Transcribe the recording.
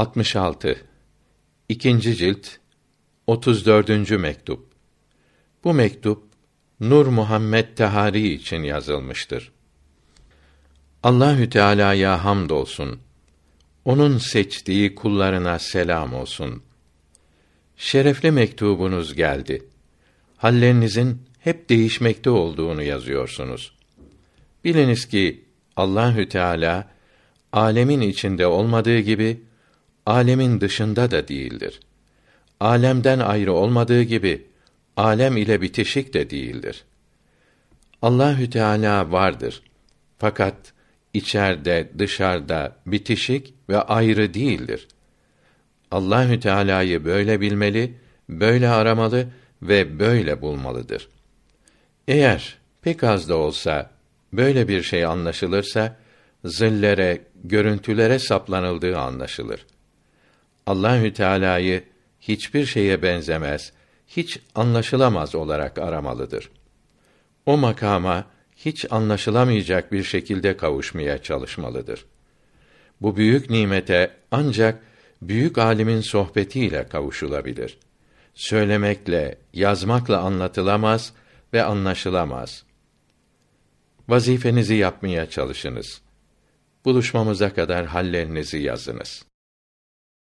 66 İkinci cilt 34. mektup. Bu mektup Nur Muhammed Tehari için yazılmıştır. Allahü Teala'ya hamdolsun. Onun seçtiği kullarına selam olsun. Şerefli mektubunuz geldi. Hallerinizin hep değişmekte olduğunu yazıyorsunuz. Biliniz ki Allahü Teala alemin içinde olmadığı gibi alemin dışında da değildir. Alemden ayrı olmadığı gibi alem ile bitişik de değildir. Allahü Teala vardır. Fakat içeride, dışarıda bitişik ve ayrı değildir. Allahü Teala'yı böyle bilmeli, böyle aramalı ve böyle bulmalıdır. Eğer pek az da olsa böyle bir şey anlaşılırsa zillere, görüntülere saplanıldığı anlaşılır. Allahü Teala'yı hiçbir şeye benzemez, hiç anlaşılamaz olarak aramalıdır. O makama hiç anlaşılamayacak bir şekilde kavuşmaya çalışmalıdır. Bu büyük nimete ancak büyük alimin sohbetiyle kavuşulabilir. Söylemekle, yazmakla anlatılamaz ve anlaşılamaz. Vazifenizi yapmaya çalışınız. Buluşmamıza kadar hallerinizi yazınız.